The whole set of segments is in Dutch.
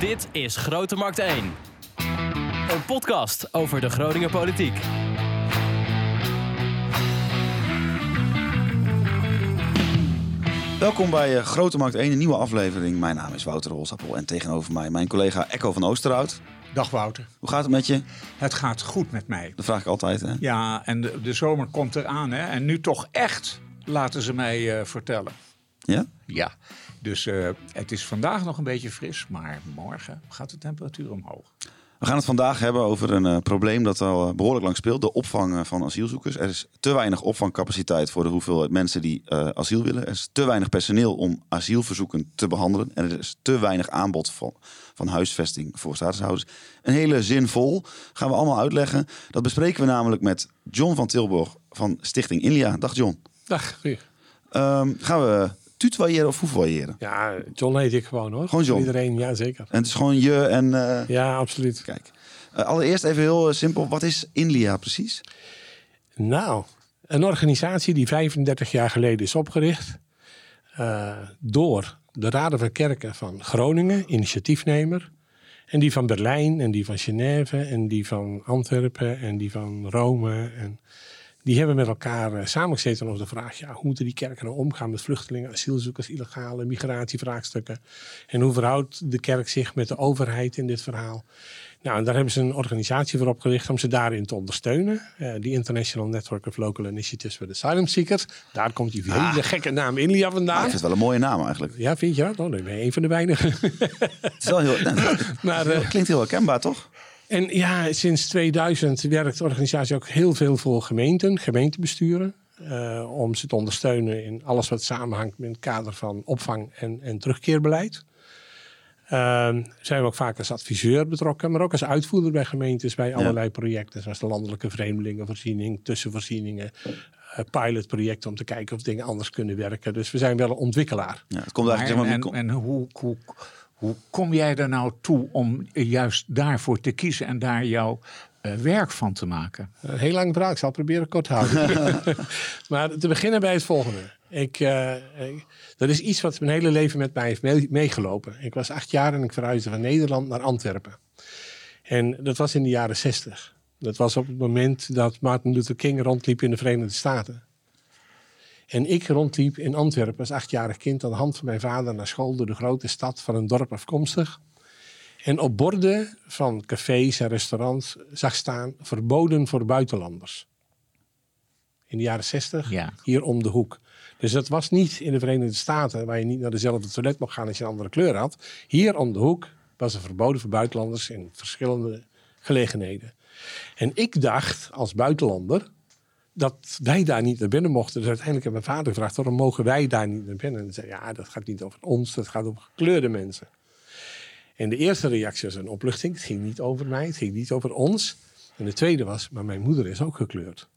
Dit is Grote Markt 1. Een podcast over de Groninger politiek. Welkom bij eh, Grote Markt 1, een nieuwe aflevering. Mijn naam is Wouter Holsappel en tegenover mij mijn collega Echo van Oosterhout. Dag Wouter. Hoe gaat het met je? Het gaat goed met mij. Dat vraag ik altijd. Hè? Ja, en de, de zomer komt eraan. Hè? En nu toch echt, laten ze mij eh, vertellen. Ja? Ja, dus eh, het is vandaag nog een beetje fris, maar morgen gaat de temperatuur omhoog. We gaan het vandaag hebben over een eh, probleem dat al eh, behoorlijk lang speelt. De opvang van asielzoekers. Er is te weinig opvangcapaciteit voor de hoeveelheid mensen die eh, asiel willen. Er is te weinig personeel om asielverzoeken te behandelen. En er is te weinig aanbod van, van huisvesting voor statushouders. Een hele zin vol. Gaan we allemaal uitleggen. Dat bespreken we namelijk met John van Tilburg van Stichting Inlia. Dag John. Dag. Ehm, gaan we tutoyeren of foevoyeren? Ja, John heet ik gewoon hoor. Gewoon John? Iedereen, ja zeker. En het is gewoon je en... eh, Ja, absoluut. Kijk. Eh, allereerst even heel eh, simpel. Wat is Inlia precies? Nou, een organisatie die 35 jaar geleden is opgericht door de Raden van Kerken van Groningen, initiatiefnemer. En die van Berlijn en die van Genève en die van Antwerpen en die van Rome. En die hebben met elkaar eh, samengezeten over de vraag: ja, hoe moeten die kerken nou omgaan met vluchtelingen, asielzoekers, illegale migratievraagstukken? En hoe verhoudt de kerk zich met de overheid in dit verhaal? Nou, en daar hebben ze een organisatie voor opgericht om ze daarin te ondersteunen. Eh die International Network of Local Initiatives for Asylum Seekers. Daar komt die hele gekke naam Inlia Ah, ik vandaan. vind het wel een mooie naam eigenlijk. Ja, vind je dat? Oh, dan ben je een van de weinigen. Het is wel heel, maar, eh, klinkt heel herkenbaar, toch? En ja, sinds 2000 werkt de organisatie ook heel veel voor gemeenten, gemeentebesturen. eh, om ze te ondersteunen in alles wat samenhangt met het kader van opvang en, en terugkeerbeleid. Ehm, zijn we ook vaak als adviseur betrokken, maar ook als uitvoerder bij gemeentes bij allerlei projecten, zoals de landelijke vreemdelingenvoorziening, tussenvoorzieningen, eh, pilotprojecten om te kijken of dingen anders kunnen werken. Dus we zijn wel een ontwikkelaar. Ja, het komt Maar, eigenlijk zeg en maar, en hoe, hoe, hoe kom jij er nou toe om juist daarvoor te kiezen en daar jouw eh, werk van te maken? Een heel lang verhaal, ik zal proberen kort te houden. maar te beginnen bij het volgende. Ik, eh, ik- dat is iets wat mijn hele leven met mij heeft mee- meegelopen. Ik was acht jaar en ik verhuisde van Nederland naar Antwerpen. En dat was in de jaren zestig. Dat was op het moment dat Martin Luther King rondliep in de Verenigde Staten. En ik rondliep in Antwerpen als achtjarig kind aan de hand van mijn vader naar school door de grote stad van een dorp afkomstig. En op borden van cafés en restaurants zag staan verboden voor buitenlanders. In de jaren 60, Ja. hier om de hoek. Dus dat was niet in de Verenigde Staten, waar je niet naar dezelfde toilet mocht gaan als je een andere kleur had. Hier om de hoek was er verboden voor buitenlanders in verschillende gelegenheden. En ik dacht als buitenlander dat wij daar niet naar binnen mochten. Dus uiteindelijk heb mijn vader gevraagd, waarom mogen wij daar niet naar binnen? En zei, ja, dat gaat niet over ons, dat gaat over gekleurde mensen. En de eerste reactie was een opluchting. Het ging niet over mij, het ging niet over ons. En de tweede was, maar mijn moeder is ook gekleurd.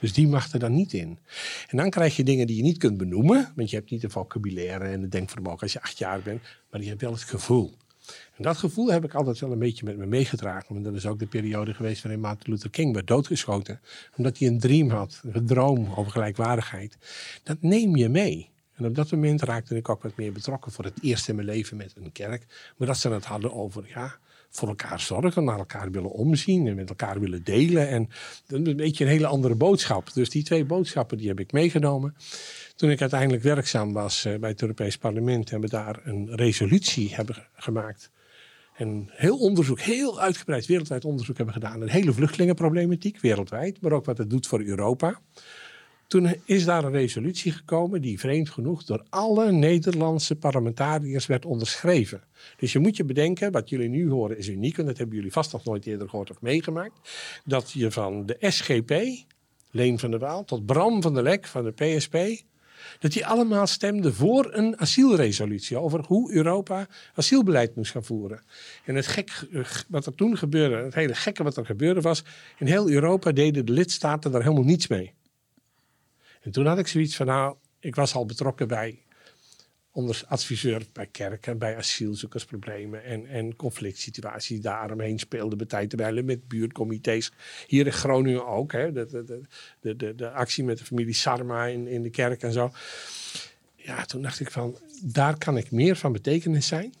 Dus die mag er dan niet in. En dan krijg je dingen die je niet kunt benoemen. Want je hebt niet de vocabulaire en het denkvermogen als je acht jaar bent. Maar je hebt wel het gevoel. En dat gevoel heb ik altijd wel een beetje met me meegedragen. Want dat is ook de periode geweest waarin Martin Luther King werd doodgeschoten. Omdat hij een dream had, een droom over gelijkwaardigheid. Dat neem je mee. En op dat moment raakte ik ook wat meer betrokken voor het eerst in mijn leven met een kerk. Maar dat ze het hadden over, ja, voor elkaar zorgen, naar elkaar willen omzien en met elkaar willen delen. En een beetje een hele andere boodschap. Dus die twee boodschappen die heb ik meegenomen. Toen ik uiteindelijk werkzaam was eh, bij het Europees Parlement, hebben we daar een resolutie hebben gemaakt. En heel onderzoek, heel uitgebreid wereldwijd onderzoek hebben gedaan. Een hele vluchtelingenproblematiek wereldwijd, maar ook wat het doet voor Europa. Toen is daar een resolutie gekomen die vreemd genoeg door alle Nederlandse parlementariërs werd onderschreven. Dus je moet je bedenken, wat jullie nu horen is uniek, en dat hebben jullie vast nog nooit eerder gehoord of meegemaakt. Dat je van de SGP, Leen van der Waal, tot Bram van der Lek van de PSP, dat die allemaal stemden voor een asielresolutie over hoe Europa asielbeleid moest gaan voeren. En het gek eh, wat er toen gebeurde, het hele gekke wat er gebeurde was, in heel Europa deden de lidstaten daar helemaal niets mee. En toen had ik zoiets van, nou, ik was al betrokken bij onder adviseur bij kerken, bij asielzoekersproblemen en, en conflict situaties daaromheen speelden bij tijd terwijl met buurtcomité's. Hier in Groningen ook, hè, de, de, de, de, de, de actie met de familie Sarma in, in de kerk en zo. Ja, toen dacht ik van, daar kan ik meer van betekenis zijn.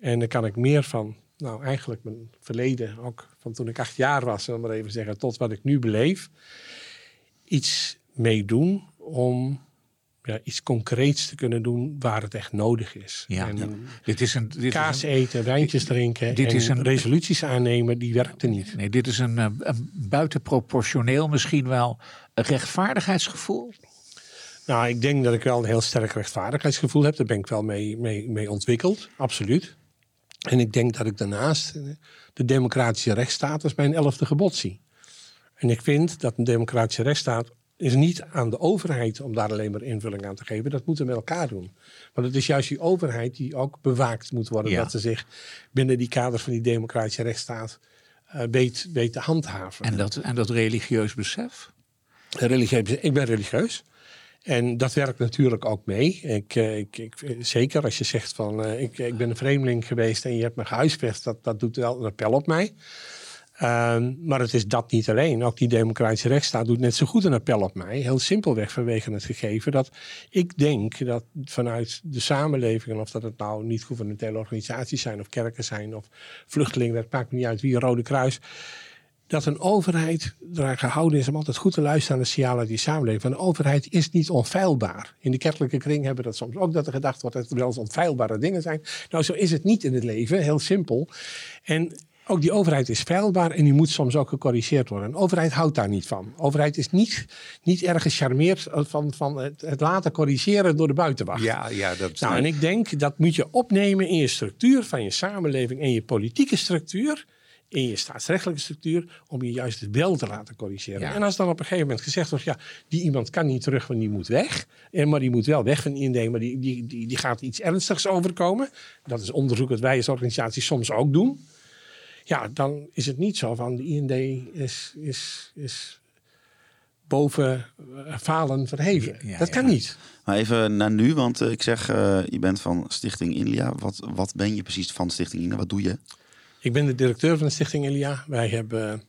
En daar kan ik meer van, nou eigenlijk mijn verleden, ook van toen ik acht jaar was, zal maar even zeggen, tot wat ik nu beleef, iets mee doen om ja, iets concreets te kunnen doen waar het echt nodig is. Ja. En Ja. Dit is een, dit kaas is een, eten, wijntjes drinken dit en is een- resoluties aannemen, die werkte niet. nee, dit is een, eh, een buitenproportioneel misschien wel een rechtvaardigheidsgevoel. Nou, ik denk dat ik wel een heel sterk rechtvaardigheidsgevoel heb. Daar ben ik wel mee, mee, mee ontwikkeld, absoluut. En ik denk dat ik daarnaast eh, de democratische rechtsstaat als mijn elfde gebod zie. En ik vind dat een democratische rechtsstaat is niet aan de overheid om daar alleen maar invulling aan te geven. Dat moeten we met elkaar doen. Want het is juist die overheid die ook bewaakt moet worden. Ja. Dat ze zich binnen die kaders van die democratische rechtsstaat eh, weet, weet te handhaven. En dat, en dat religieus besef. Religieus, ik ben religieus. En dat werkt natuurlijk ook mee. Ik, eh, ik, ik, zeker als je zegt van eh, ik, ik ben een vreemdeling geweest en je hebt me gehuisvest, dat, dat doet wel een appel op mij. Ehm, maar het is dat niet alleen. Ook die democratische rechtsstaat doet net zo goed een appel op mij. Heel simpelweg vanwege het gegeven dat ik denk dat vanuit de samenleving, of dat het nou niet gouvernementele organisaties zijn, of kerken zijn, of vluchtelingen, het maakt me niet uit wie, Rode Kruis dat een overheid eraan gehouden is om altijd goed te luisteren naar de signalen die samenleving. Een overheid is niet onfeilbaar. In de kerkelijke kring hebben we dat soms ook, dat er gedacht wordt dat er wel eens onfeilbare dingen zijn. Nou, zo is het niet in het leven, heel simpel. En ook die overheid is feilbaar en die moet soms ook gecorrigeerd worden. Een overheid houdt daar niet van. Overheid is niet, niet erg gecharmeerd van, van het, het laten corrigeren door de buitenwacht. Ja, ja dat Nou, en ik denk dat moet je opnemen in je structuur van je samenleving en je politieke structuur, in je staatsrechtelijke structuur, om je juist het wel te laten corrigeren. Ja. En als dan op een gegeven moment gezegd wordt, ja, die iemand kan niet terug, want die moet weg, en maar die moet wel weg van IND, maar die, die, die, die gaat iets ernstigs overkomen. Dat is onderzoek dat wij als organisatie soms ook doen. Ja, dan is het niet zo van de IND is, is, is boven eh, falen verheven. Ja, dat ja. kan niet. Maar even naar nu, want eh, ik zeg, eh, je bent van Stichting Inlia. Wat, wat ben je precies van Stichting Inlia? Wat doe je? Ik ben de directeur van de Stichting Elia. Wij hebben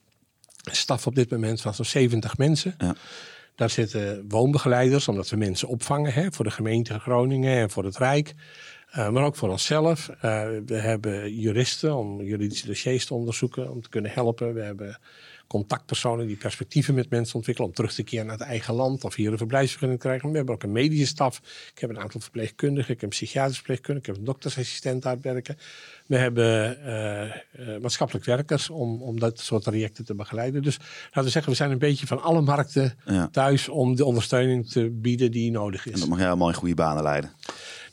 een staf op dit moment van zo'n 70 mensen. Ja. Daar zitten woonbegeleiders, omdat we mensen opvangen hè, voor de gemeente Groningen en voor het Rijk. Eh, maar ook voor onszelf. Eh, we hebben juristen om juridische dossiers te onderzoeken, om te kunnen helpen. We hebben contactpersonen die perspectieven met mensen ontwikkelen om terug te keren naar het eigen land of hier een verblijfsvergunning te krijgen. We hebben ook een medische staf. Ik heb een aantal verpleegkundigen, ik heb een psychiatrisch verpleegkundige, ik heb een doktersassistent daar werken. We hebben eh, maatschappelijk werkers om, om dat soort trajecten te begeleiden. Dus laten we zeggen, we zijn een beetje van alle markten Ja. thuis om de ondersteuning te bieden die nodig En is. dat mag jij allemaal in goede banen leiden.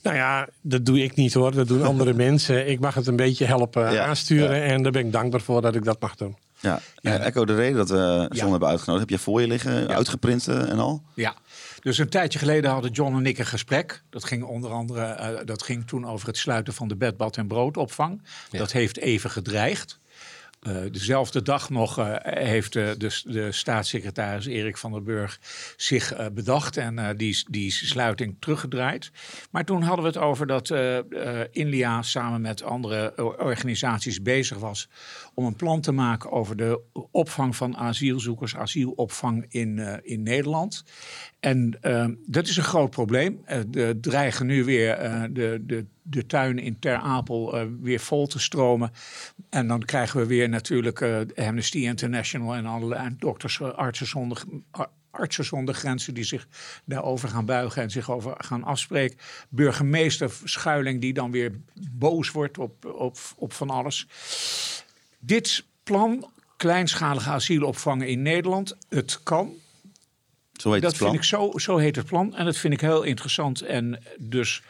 Nou ja, dat doe ik niet hoor. Dat doen andere mensen. Ik mag het een beetje helpen Ja, aansturen. En daar ben ik dankbaar voor dat ik dat mag doen. Ja, Echo, de reden dat we John hebben uitgenodigd, heb je voor je liggen, uitgeprint en al? Ja, dus een tijdje geleden hadden John en ik een gesprek. Dat ging onder andere eh, dat ging toen over het sluiten van de bed, bad en broodopvang. Dat heeft even gedreigd. Eh, dezelfde dag nog eh, heeft eh, de, de staatssecretaris Erik van der Burg zich bedacht en die, die sluiting teruggedraaid. Maar toen hadden we het over dat Inlia samen met andere organisaties bezig was om een plan te maken over de opvang van asielzoekers, asielopvang in, in Nederland. En eh, dat is een groot probleem. Eh, Er dreigen nu weer eh, de, de, de tuinen in Ter Apel eh, weer vol te stromen. En dan krijgen we weer natuurlijk eh, Amnesty International en allerlei dokters, eh, artsen zonder, ar- artsen zonder grenzen die zich daarover gaan buigen en zich over gaan afspreken. Burgemeester Schuiling die dan weer boos wordt op, op, op van alles. Dit plan, kleinschalige asielopvangen in Nederland, het kan. Zo heet Dat het plan. vind ik zo, zo heet het plan. En dat vind ik heel interessant. En dus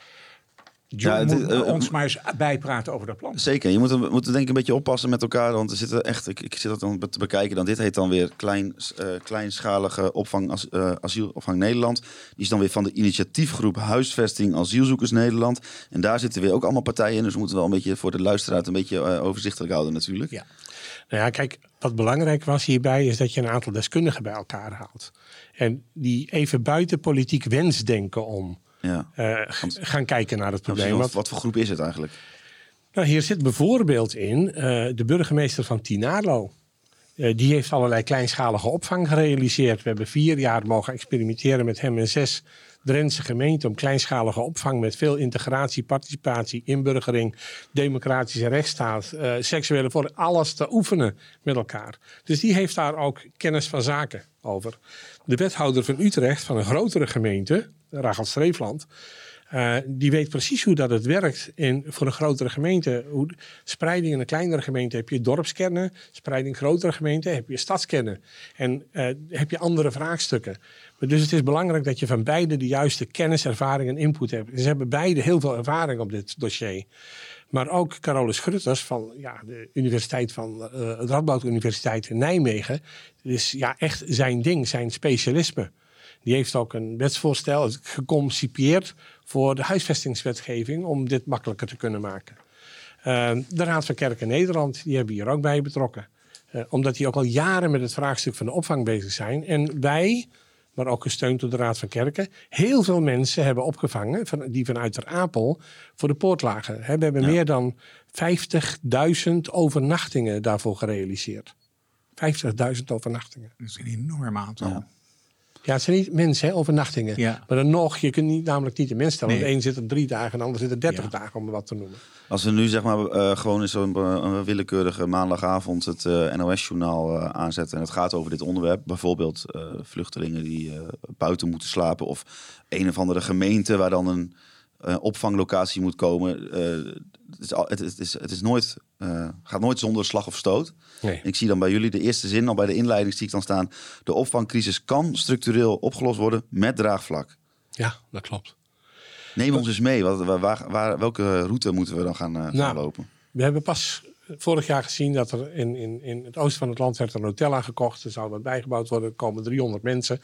John Ja, het- moet eh, ons maar eens bijpraten over dat plan. Zeker, je moet, we moeten denk ik een beetje oppassen met elkaar, want er zitten echt, ik, ik zit dat dan te bekijken, dan dit heet dan weer klein, eh, kleinschalige opvang, as, eh, asielopvang Nederland. Die is dan weer van de initiatiefgroep Huisvesting Asielzoekers Nederland. En daar zitten weer ook allemaal partijen in, dus we moeten wel een beetje voor de luisteraar een beetje overzichtelijk houden natuurlijk. Ja. Nou ja, kijk, wat belangrijk was hierbij is dat je een aantal deskundigen bij elkaar haalt. En die even buiten politiek wensdenken om Ja. eh, gaan kijken naar het probleem. Wat, wat voor groep is het eigenlijk? nou, hier zit bijvoorbeeld in eh, de burgemeester van Tinalo. Eh, die heeft allerlei kleinschalige opvang gerealiseerd. We hebben vier jaar mogen experimenteren met hem en zes Drentse gemeente om kleinschalige opvang met veel integratie, participatie, inburgering, democratische rechtsstaat, uh, seksuele voor alles te oefenen met elkaar. Dus die heeft daar ook kennis van zaken over. De wethouder van Utrecht, van een grotere gemeente, Rachel Streefland, uh, die weet precies hoe dat het werkt in, voor een grotere gemeente. Hoe, spreiding in een kleinere gemeente heb je dorpskernen. Spreiding in grotere gemeente heb je stadskernen. En uh, heb je andere vraagstukken. Maar dus het is belangrijk dat je van beide de juiste kennis, ervaring en input hebt. Ze hebben beide heel veel ervaring op dit dossier. Maar ook Carolus Grutters van ja, de Universiteit van uh, Radboud Universiteit in Nijmegen. Het is ja, echt zijn ding, zijn specialisme. Die heeft ook een wetsvoorstel geconcipieerd voor de huisvestingswetgeving om dit makkelijker te kunnen maken. Uh, de Raad van Kerken Nederland, die hebben hier ook bij betrokken. Uh, omdat die ook al jaren met het vraagstuk van de opvang bezig zijn. En wij, maar ook gesteund door de Raad van Kerken, heel veel mensen hebben opgevangen van, die vanuit Ter Apel voor de poort lagen. we hebben ja. meer dan 50.000 overnachtingen daarvoor gerealiseerd. 50.000 overnachtingen. Dat is een enorm aantal. Ja. Ja, het zijn niet mensen, hè, overnachtingen. Ja. Maar dan nog, je kunt niet, namelijk niet de mens stellen. Nee. Want de een zit er drie dagen en de ander zit er dertig ja. dagen, om wat te noemen. Als we nu zeg maar uh, gewoon in zo'n uh, willekeurige maandagavond het uh, NOS-journaal aanzetten... en het gaat over dit onderwerp, bijvoorbeeld vluchtelingen die buiten moeten slapen... of een of andere gemeente waar dan een opvanglocatie moet komen... het, is, het, het, is, het is nooit, gaat nooit zonder slag of stoot. Nee. Ik zie dan bij jullie de eerste zin, al bij de inleiding zie ik dan staan... de opvangcrisis kan structureel opgelost worden met draagvlak. Ja, dat klopt. Neem ons eens mee. Wat, waar, waar, welke route moeten we dan gaan, uh, gaan nou, lopen? We hebben pas vorig jaar gezien dat er in, in, in het oosten van het land werd een hotel aangekocht. Er zou wat bijgebouwd worden. Er komen 300 mensen.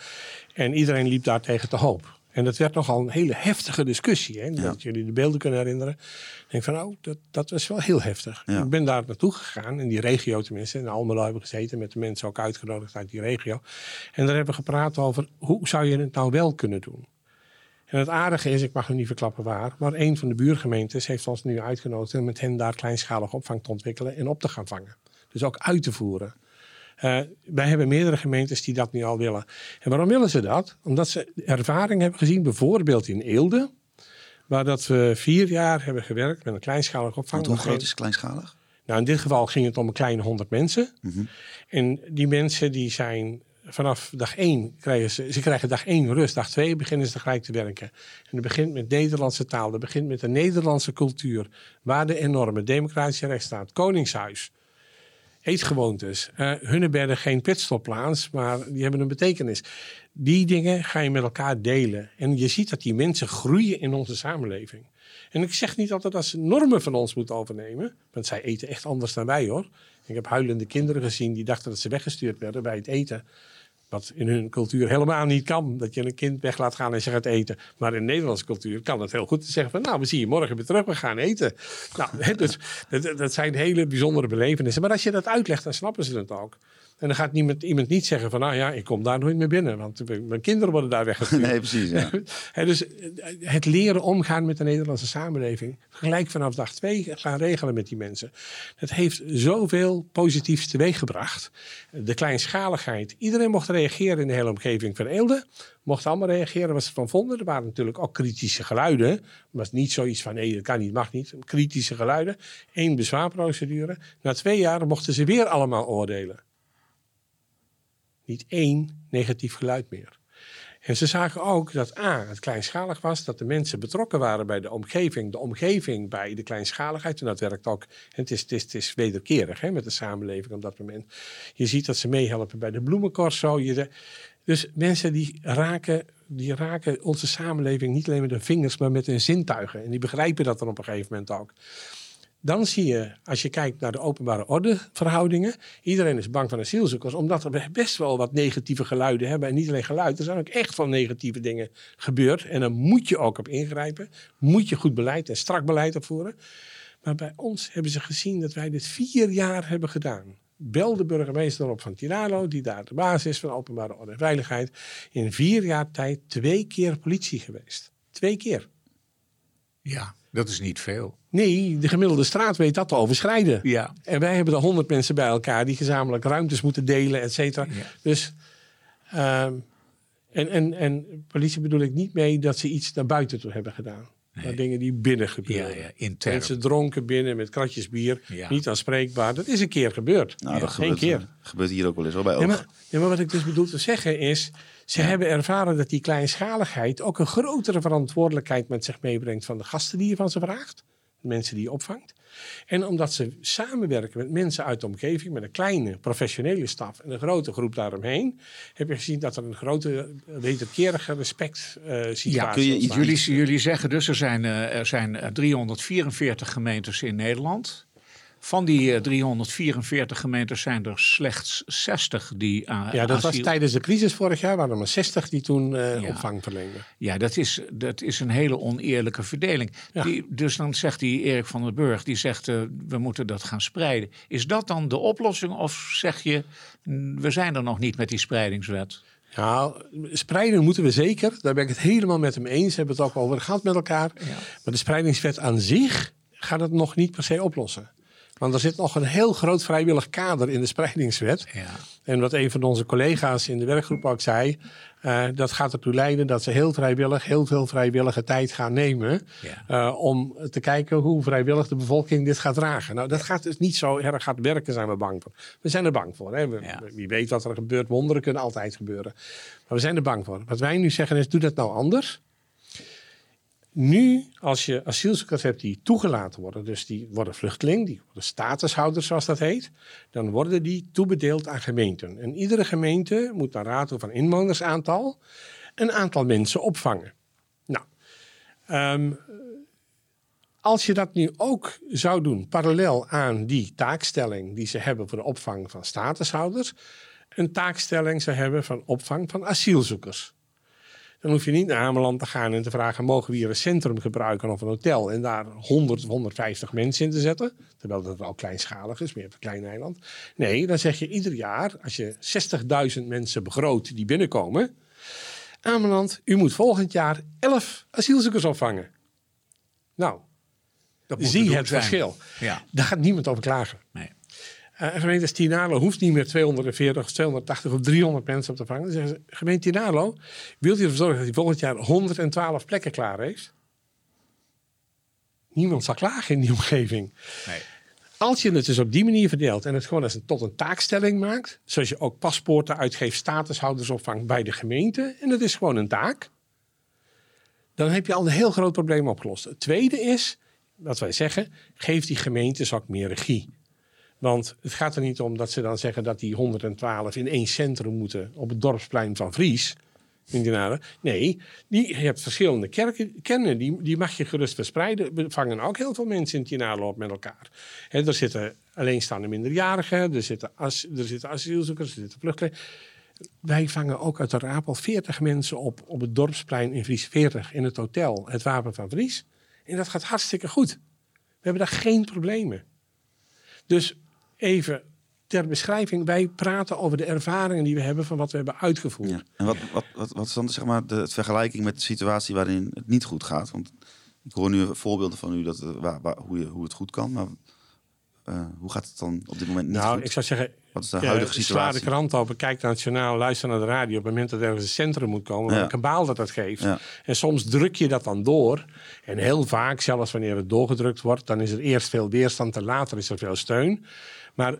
En iedereen liep daar tegen te hoop. En dat werd nogal een hele heftige discussie. Hè? Ja. Dat jullie de beelden kunnen herinneren. Ik denk van, oh, dat, dat was wel heel heftig. Ja. Ik ben daar naartoe gegaan, in die regio tenminste. In Almelo hebben we gezeten, met de mensen ook uitgenodigd uit die regio. En daar hebben we gepraat over, hoe zou je het nou wel kunnen doen? En het aardige is, ik mag hem niet verklappen waar, maar een van de buurgemeentes heeft ons nu uitgenodigd om met hen daar kleinschalige opvang te ontwikkelen en op te gaan vangen. Dus ook uit te voeren. Uh, wij hebben meerdere gemeentes die dat nu al willen. En waarom willen ze dat? Omdat ze ervaring hebben gezien, bijvoorbeeld in Eelde, waar dat we vier jaar hebben gewerkt met een kleinschalige opvang. Hoe groot is kleinschalig? Nou, in dit geval ging het om een kleine honderd mensen. Mm -hmm. En die mensen die zijn vanaf dag één krijgen ze, ze krijgen dag één rust. Dag twee beginnen ze tegelijk te werken. En dat begint met Nederlandse taal. Dat begint met de Nederlandse cultuur. Waarden en normen. Democratische rechtsstaat. Koningshuis. Eetgewoontes. Uh, Hunebedden geen pitstopplaats, maar die hebben een betekenis. Die dingen ga je met elkaar delen. En je ziet dat die mensen groeien in onze samenleving. En ik zeg niet altijd dat ze normen van ons moeten overnemen. Want zij eten echt anders dan wij hoor. Ik heb huilende kinderen gezien die dachten dat ze weggestuurd werden bij het eten. Wat in hun cultuur helemaal niet kan. Dat je een kind weg laat gaan en ze gaat eten. Maar in de Nederlandse cultuur kan het heel goed te zeggen van... nou, we zien je morgen weer terug, we gaan eten. Nou, dus, dat, dat zijn hele bijzondere belevenissen. Maar als je dat uitlegt, dan snappen ze het ook. En dan gaat niemand, iemand niet zeggen van... nou ja, ik kom daar nooit meer binnen. Want mijn kinderen worden daar weggestuurd. Nee, precies, ja. dus het leren omgaan met de Nederlandse samenleving... gelijk vanaf dag twee gaan regelen met die mensen. Dat heeft zoveel positiefs teweeggebracht. De kleinschaligheid. Iedereen mocht reageren in de hele omgeving van Eelde. Mocht allemaal reageren wat ze van vonden. Er waren natuurlijk ook kritische geluiden. Het was niet zoiets van nee, dat kan niet, mag niet. Kritische geluiden. Eén bezwaarprocedure. Na twee jaar mochten ze weer allemaal oordelen niet één negatief geluid meer. En ze zagen ook dat A, het kleinschalig was, dat de mensen betrokken waren bij de omgeving, de omgeving bij de kleinschaligheid. En dat werkt ook, het is, het is, het is wederkerig hè, met de samenleving op dat moment. Je ziet dat ze meehelpen bij de bloemencorso. Je de, dus mensen die raken, die raken onze samenleving niet alleen met hun vingers, maar met hun zintuigen. En die begrijpen dat dan op een gegeven moment ook. Dan zie je, als je kijkt naar de openbare ordeverhoudingen, iedereen is bang van asielzoekers, omdat er best wel wat negatieve geluiden hebben. En niet alleen geluid, er zijn ook echt wel negatieve dingen gebeurd. En dan moet je ook op ingrijpen. Moet je goed beleid en strak beleid opvoeren. Maar bij ons hebben ze gezien dat wij dit vier jaar hebben gedaan. Bel de burgemeester op van Tirano, die daar de basis is van openbare orde en veiligheid. In vier jaar tijd twee keer politie geweest. Twee keer. Ja, dat is niet veel. Nee, de gemiddelde straat weet dat te overschrijden. Ja. En wij hebben er honderd mensen bij elkaar die gezamenlijk ruimtes moeten delen, et cetera. Ja. Dus uh, En, en, en politie bedoel ik niet mee dat ze iets naar buiten toe hebben gedaan. Maar dingen die binnen gebeuren. Ja, ja, intern. Mensen dronken binnen met kratjes bier. Ja. Niet aanspreekbaar. Dat is een keer gebeurd. Nou, dat Eén gebeurt, keer. eh, gebeurt hier ook wel eens wel bij Ja, oog. maar, ja, maar wat ik dus bedoel te zeggen is... ze hebben ervaren dat die kleinschaligheid... ook een grotere verantwoordelijkheid met zich meebrengt... van de gasten die je van ze vraagt. De mensen die je opvangt. En omdat ze samenwerken met mensen uit de omgeving... met een kleine professionele staf en een grote groep daaromheen... heb je gezien dat er een grote, wederkerige respect eh situatie Ja, kun je jullie, jullie zeggen dus er zijn, eh, er zijn eh, 344 gemeentes in Nederland. Van die eh, 344 gemeentes zijn er slechts 60 die aan Ja, dat was tijdens de crisis vorig jaar. waren er maar 60 die toen eh, Ja. opvang verleenden. Ja, dat is, dat is een hele oneerlijke verdeling. Ja. Die, dus dan zegt die Erik van den Burg, die zegt eh, we moeten dat gaan spreiden. Is dat dan de oplossing of zeg je we zijn er nog niet met die spreidingswet? Nou, spreiden moeten we zeker. Daar ben ik het helemaal met hem eens. Hebben we het ook over gehad met elkaar. Ja. Maar de spreidingswet aan zich gaat het nog niet per se oplossen. Want er zit nog een heel groot vrijwillig kader in de spreidingswet. Ja. En wat een van onze collega's in de werkgroep ook zei, eh, dat gaat ertoe leiden dat ze heel vrijwillig, heel veel vrijwillige tijd gaan nemen. Ja. eh, om te kijken hoe vrijwillig de bevolking dit gaat dragen. Nou, dat gaat dus niet zo erg hard werken, zijn we bang voor. We zijn er bang voor. Hè? We- Ja. Wie weet wat er gebeurt, wonderen kunnen altijd gebeuren. Maar we zijn er bang voor. Wat wij nu zeggen is, doe dat nou anders. Nu, als je asielzoekers hebt die toegelaten worden, dus die worden vluchteling, die worden statushouders zoals dat heet, dan worden die toebedeeld aan gemeenten. En iedere gemeente moet naar rato van inwonersaantal een aantal mensen opvangen. Nou, ehm, als je dat nu ook zou doen, parallel aan die taakstelling die ze hebben voor de opvang van statushouders, een taakstelling zou hebben van opvang van asielzoekers. Dan hoef je niet naar Ameland te gaan en te vragen: mogen we hier een centrum gebruiken of een hotel? En daar 100 of 150 mensen in te zetten. Terwijl dat wel kleinschalig is, je hebt een klein eiland. Nee, dan zeg je ieder jaar, als je 60.000 mensen begroot die binnenkomen. Ameland, u moet volgend jaar 11 asielzoekers opvangen. Nou, Dat zie het zijn. verschil. Ja, Daar gaat niemand over klagen. nee. Uh, gemeente Tinalo hoeft niet meer 240 of 280 of 300 mensen op te vangen. Dan zeggen ze, gemeente Tinalo, wilt u ervoor zorgen dat hij volgend jaar 112 plekken klaar heeft? Niemand zal klagen in die omgeving. nee. Als je het dus op die manier verdeelt en het gewoon als een, tot een taakstelling maakt, zoals je ook paspoorten uitgeeft, statushouders opvangt bij de gemeente, en dat is gewoon een taak, dan heb je al een heel groot probleem opgelost. Het tweede is, wat wij zeggen, geef die gemeentes ook meer regie. Want het gaat er niet om dat ze dan zeggen dat die 112 in één centrum moeten op het dorpsplein van Vries. Nee, die, je hebt verschillende kerken, kernen, die, die mag je gerust verspreiden. We vangen ook heel veel mensen in Tinalo op met elkaar. Hè, er zitten alleenstaande minderjarigen, er zitten, as, er zitten asielzoekers, er zitten vluchtelingen. Wij vangen ook uit de Rapel 40 mensen op op het dorpsplein in Vries. 40 in het hotel, het Wapen van Vries. En dat gaat hartstikke goed. We hebben daar geen problemen. Dus even ter beschrijving, wij praten over de ervaringen die we hebben van wat we hebben uitgevoerd. Ja. En wat, wat, wat, wat is dan zeg maar, de vergelijking met de situatie waarin het niet goed gaat? Want ik hoor nu voorbeelden van u dat, eh, waar, waar, hoe, je, hoe het goed kan. Maar eh, hoe gaat het dan op dit moment niet nou, goed? ik zou zeggen, Wat is de huidige sla situatie? de krant open, kijk journaal, luister naar de radio. Op het moment dat ergens een centrum moet komen, Ja. een kabaal dat dat geeft. Ja. En soms druk je dat dan door. En heel vaak, zelfs wanneer het doorgedrukt wordt, dan is er eerst veel weerstand en later is er veel steun. Maar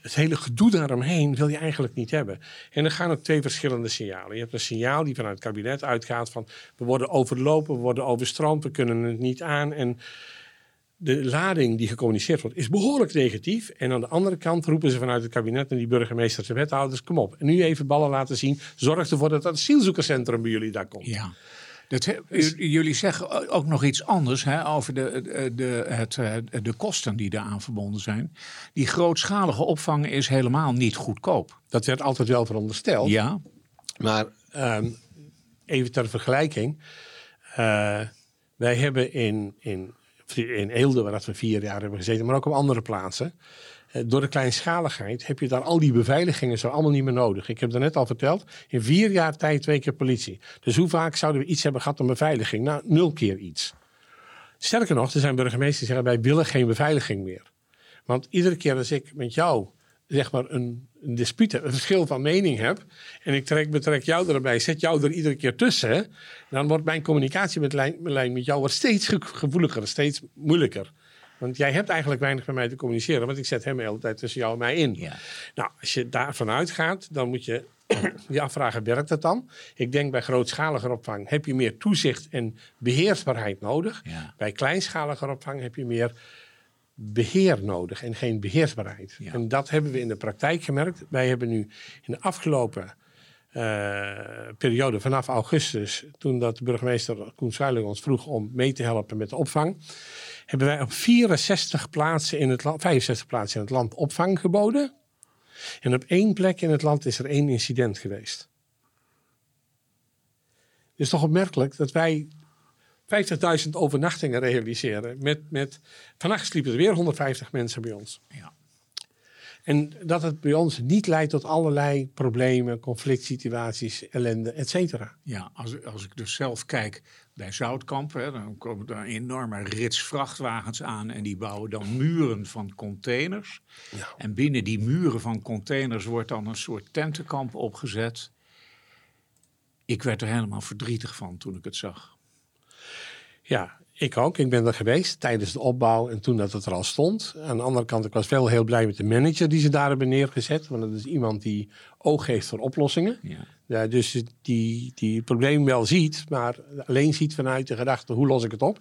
het hele gedoe daaromheen wil je eigenlijk niet hebben. En er gaan ook twee verschillende signalen. Je hebt een signaal die vanuit het kabinet uitgaat van we worden overlopen, we worden overstroomd, we kunnen het niet aan. En de lading die gecommuniceerd wordt is behoorlijk negatief. En aan de andere kant roepen ze vanuit het kabinet en die burgemeesters en wethouders, kom op. En nu even ballen laten zien. Zorg ervoor dat het asielzoekerscentrum bij jullie daar komt. Ja. Dat, jullie zeggen ook nog iets anders hè, over de, de, de, het, eh, de kosten die daaraan verbonden zijn. Die grootschalige opvang is helemaal niet goedkoop. Dat werd altijd wel verondersteld. Ja, Maar ehm, even ter vergelijking. eh, wij hebben in, in, in Eelde, waar dat we vier jaar hebben gezeten, maar ook op andere plaatsen. eh, door de kleinschaligheid heb je daar al die beveiligingen zo allemaal niet meer nodig. Ik heb net al verteld, in vier jaar tijd twee keer politie. Dus hoe vaak zouden we iets hebben gehad om beveiliging? Nou, nul keer iets. Sterker nog, er zijn burgemeesters die zeggen wij willen geen beveiliging meer. Want iedere keer als ik met jou zeg maar een, een dispuut heb, een verschil van mening heb, en ik trek, betrek jou erbij, zet jou er iedere keer tussen, dan wordt mijn communicatie met, lijn, met, lijn met jou wordt steeds ge- gevoeliger, steeds moeilijker. Want jij hebt eigenlijk weinig met mij te communiceren, want ik zet hem de hele tijd tussen jou en mij in. Ja. Nou, als je daarvan uitgaat, dan moet je je afvragen, werkt dat dan? Ik denk bij grootschalige opvang heb je meer toezicht en beheersbaarheid nodig. Ja. Bij kleinschalige opvang heb je meer beheer nodig en geen beheersbaarheid. Ja. En dat hebben we in de praktijk gemerkt. Wij hebben nu in de afgelopen eh, periode, vanaf augustus, toen dat de burgemeester Koen Zuiling ons vroeg om mee te helpen met de opvang, hebben wij op 64 plaatsen in het land, 65 plaatsen in het land opvang geboden. En op één plek in het land is er één incident geweest. Het is toch opmerkelijk dat wij 50.000 overnachtingen realiseren. Met, met, vannacht sliepen er weer 150 mensen bij ons. Ja. En dat het bij ons niet leidt tot allerlei problemen, conflict situaties, ellende, et cetera. Ja, als, als ik dus zelf kijk bij Zoutkamp, hè, dan komen daar enorme rits vrachtwagens aan en die bouwen dan muren van containers. Ja. En binnen die muren van containers wordt dan een soort tentenkamp opgezet. Ik werd er helemaal verdrietig van toen ik het zag. Ja, ik ook. Ik ben er geweest tijdens de opbouw en toen dat het er al stond. Aan de andere kant, ik was wel heel blij met de manager die ze daar hebben neergezet. Want dat is iemand die oog heeft voor oplossingen. Ja. Ja, dus die, die het probleem wel ziet, maar alleen ziet vanuit de gedachte, hoe los ik het op?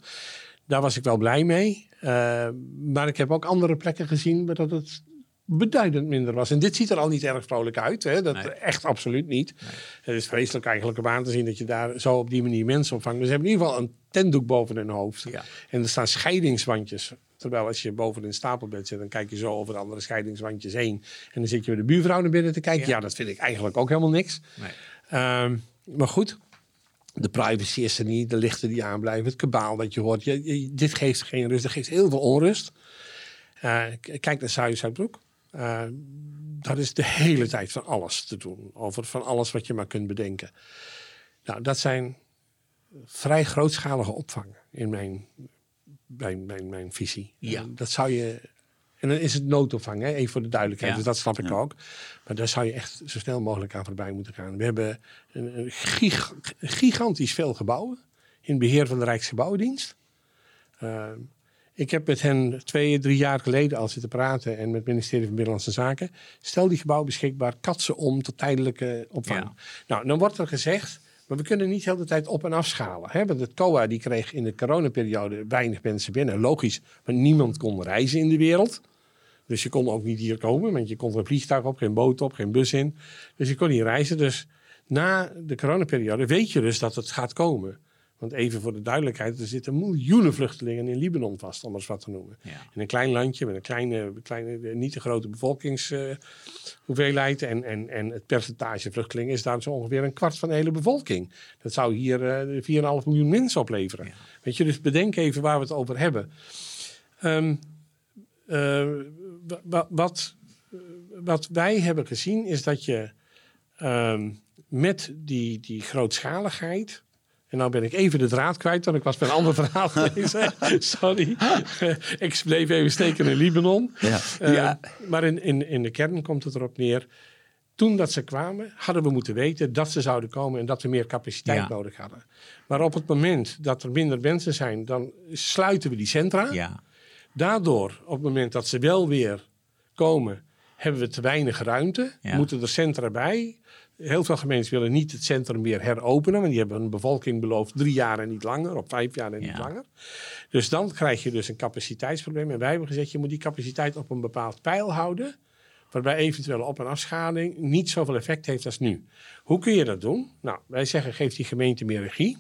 Daar was ik wel blij mee. Uh, maar ik heb ook andere plekken gezien waar dat het beduidend minder was. En dit ziet er al niet erg vrolijk uit. Hè? Dat Nee. echt absoluut niet. Het is vreselijk eigenlijk om aan te zien dat je daar zo op die manier mensen opvangt. Maar ze hebben in ieder geval een tentdoek boven hun hoofd. Ja. En er staan scheidingswandjes. Terwijl als je boven een stapelbed zit, dan kijk je zo over de andere scheidingswandjes heen. En dan zit je met de buurvrouw naar binnen te kijken. Ja. Ja, dat vind ik eigenlijk ook helemaal niks. Nee. Ehm, maar goed, de privacy is er niet, de lichten die aanblijven, het kabaal dat je hoort. Je, je- dit geeft geen rust, dat geeft heel veel onrust. Eh, kijk naar Zuid Eh dat is de hele tijd van alles te doen. Over van alles wat je maar kunt bedenken. Nou, dat zijn vrij grootschalige opvangen in mijn, mijn, mijn, mijn visie. Ja. En dat zou je. En dan is het noodopvang, hè? even voor de duidelijkheid. Ja. Dus dat snap ik Ja. ook. Maar daar zou je echt zo snel mogelijk aan voorbij moeten gaan. We hebben een, een gig- gigantisch veel gebouwen in beheer van de Rijksgebouwendienst. Uh, ik heb met hen twee, drie jaar geleden al zitten praten en met het ministerie van Binnenlandse Zaken. Stel die gebouwen beschikbaar, kat ze om tot tijdelijke opvang. Ja. Nou, dan wordt er gezegd, maar we kunnen niet de hele tijd op- en afschalen. Hè? Want het COA die kreeg in de coronaperiode weinig mensen binnen. Logisch, want niemand kon reizen in de wereld. Dus je kon ook niet hier komen, want je kon geen vliegtuig op, geen boot op, geen bus in. Dus je kon niet reizen. Dus na de coronaperiode weet je dus dat het gaat komen. Want even voor de duidelijkheid, er zitten miljoenen vluchtelingen in Libanon vast, om maar eens wat te noemen. Ja. In een klein landje met een kleine, kleine niet te grote bevolkingshoeveelheid. en, en, en het percentage vluchtelingen is daar zo ongeveer een kwart van de hele bevolking. Dat zou hier eh 4,5 miljoen mensen opleveren. Ja. Weet je, dus bedenk even waar we het over hebben. Ehm, eh, wa- wa- wat, wat wij hebben gezien is dat je ehm, met die, die grootschaligheid. En nou ben ik even de draad kwijt, want ik was bij een ander verhaal bezig. Sorry. ik bleef even steken in Libanon. Ja. Eh, Ja. Maar in, in, in de kern komt het erop neer. Toen dat ze kwamen, hadden we moeten weten dat ze zouden komen en dat we meer capaciteit Ja. nodig hadden. Maar op het moment dat er minder mensen zijn, dan sluiten we die centra. Ja. Daardoor, op het moment dat ze wel weer komen, hebben we te weinig ruimte. Moeten er centra bij. Heel veel gemeenten willen niet het centrum weer heropenen, want die hebben een bevolking beloofd drie jaar en niet langer, of vijf jaar en niet langer. Dus dan krijg je dus een capaciteitsprobleem. En wij hebben gezegd, je moet die capaciteit op een bepaald pijl houden, waarbij eventuele op- en afschaling niet zoveel effect heeft als nu. Hoe kun je dat doen? Nou, wij zeggen, geef die gemeente meer regie.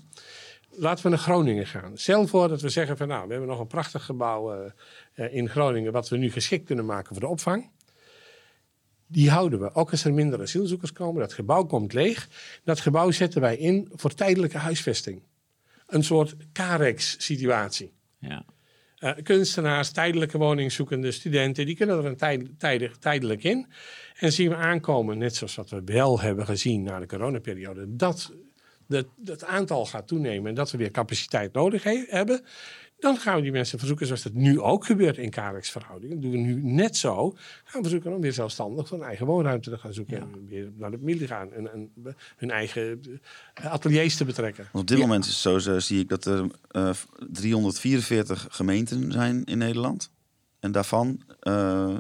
Laten we naar Groningen gaan. Stel voor dat we zeggen van nou, we hebben nog een prachtig gebouw eh, eh, in Groningen wat we nu geschikt kunnen maken voor de opvang. Die houden we. Ook als er minder asielzoekers komen, dat gebouw komt leeg. Dat gebouw zetten wij in voor tijdelijke huisvesting. Een soort Carex-situatie. Ja. Eh, kunstenaars, tijdelijke woningzoekende studenten, die kunnen er een tijd, tijdig, tijdelijk in. En zien we aankomen, net zoals wat we wel hebben gezien na de coronaperiode, dat het, het aantal gaat toenemen en dat we weer capaciteit nodig he- hebben. Dan gaan we die mensen verzoeken, zoals dat nu ook gebeurt in KRX-verhoudingen. doen we nu net zo. Gaan we verzoeken om weer zelfstandig hun eigen woonruimte te gaan zoeken. En weer naar de familie gaan. En, en hun eigen eh, ateliers te betrekken. Want op dit moment is het zo, zo zie ik dat er eh, 344 gemeenten zijn in Nederland. En daarvan eh,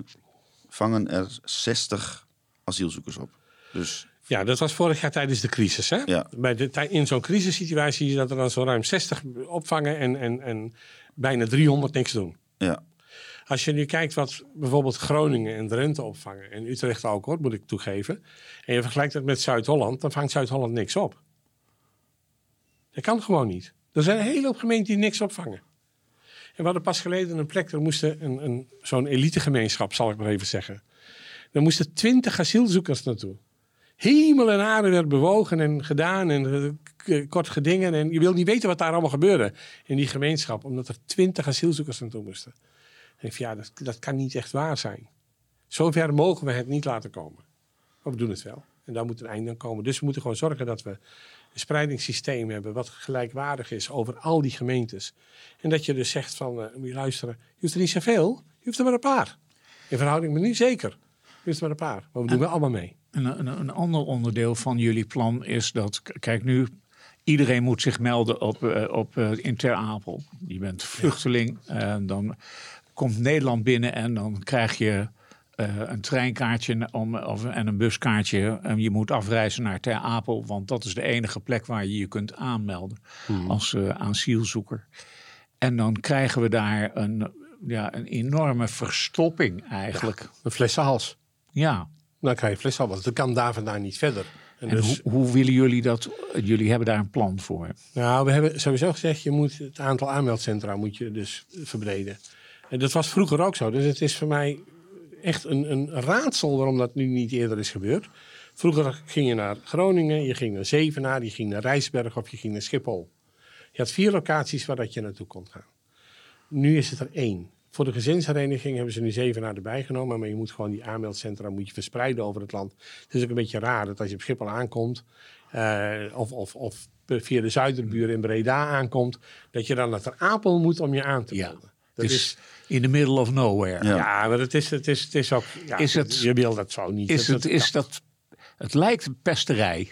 vangen er 60 asielzoekers op. Dus Ja, dat was vorig jaar tijdens de crisis. Hè? Ja. Bij de, in zo'n crisissituatie zie je dat er dan zo ruim 60 opvangen en, en, en bijna 300 niks doen. ja, Als je nu kijkt wat bijvoorbeeld Groningen en Drenthe opvangen, en Utrecht ook hoor, moet ik toegeven, en je vergelijkt dat met Zuid-Holland, dan vangt Zuid-Holland niks op. Dat kan gewoon niet. Er zijn een hele hoop gemeenten die niks opvangen. En we hadden pas geleden een plek, er moesten een, een, zo'n elitegemeenschap, zal ik maar even zeggen. Er moesten twintig asielzoekers naartoe. Hemel en aarde werd bewogen en gedaan en eh, k- kort gedingen. En je wil niet weten wat daar allemaal gebeurde in die gemeenschap, omdat er twintig asielzoekers naartoe moesten. En ik van, ja, dat, dat kan niet echt waar zijn. Zover mogen we het niet laten komen. Maar we doen het wel. En daar moet een einde aan komen. Dus we moeten gewoon zorgen dat we een spreidingssysteem hebben... wat gelijkwaardig is over al die gemeentes. En dat je dus zegt van, eh, moet je luisteren... je hoeft er niet zoveel, je hoeft er maar een paar. In verhouding met niet zeker. Je hoeft er maar een paar. Maar we doen wel allemaal mee. Een, een, een ander onderdeel van jullie plan is dat, kijk nu, iedereen moet zich melden op, eh, op, eh, in Ter Apel. Je bent vluchteling, en dan komt Nederland binnen en dan krijg je eh, een treinkaartje om, of, en een buskaartje. En je moet afreizen naar Ter Apel, want dat is de enige plek waar je je kunt aanmelden als eh, asielzoeker. En dan krijgen we daar een, ja, een enorme verstopping eigenlijk. Een flessenhals. ja. Dan krijg je flessenhals. Dat kan daar vandaan niet verder. En En dus, hoe, hoe willen jullie dat? Jullie hebben daar een plan voor. Nou, we hebben sowieso gezegd, je moet het aantal aanmeldcentra moet je dus verbreden. En dat was vroeger ook zo. Dus het is voor mij echt een, een raadsel waarom dat nu niet eerder is gebeurd. Vroeger ging je naar Groningen, je ging naar Zevenaar, je ging naar Rijsberg of je ging naar Schiphol. Je had vier locaties waar dat je naartoe kon gaan. Nu is het er één. Voor de gezinshereniging hebben ze nu Zevenaar erbij genomen. Maar je moet gewoon die aanmeldcentra moet je verspreiden over het land. Het is ook een beetje raar dat als je op Schiphol aankomt... eh, of, of, of via de Zuiderburen in Breda aankomt... dat je dan naar Ter Apel moet om je aan te Ja. melden. Dat Dus is, in the middle of nowhere. Ja. ja, maar het is, het is, het is ook... Ja, Is het- je wil dat zo niet. Is Dat- het, is dat, het lijkt een pesterij.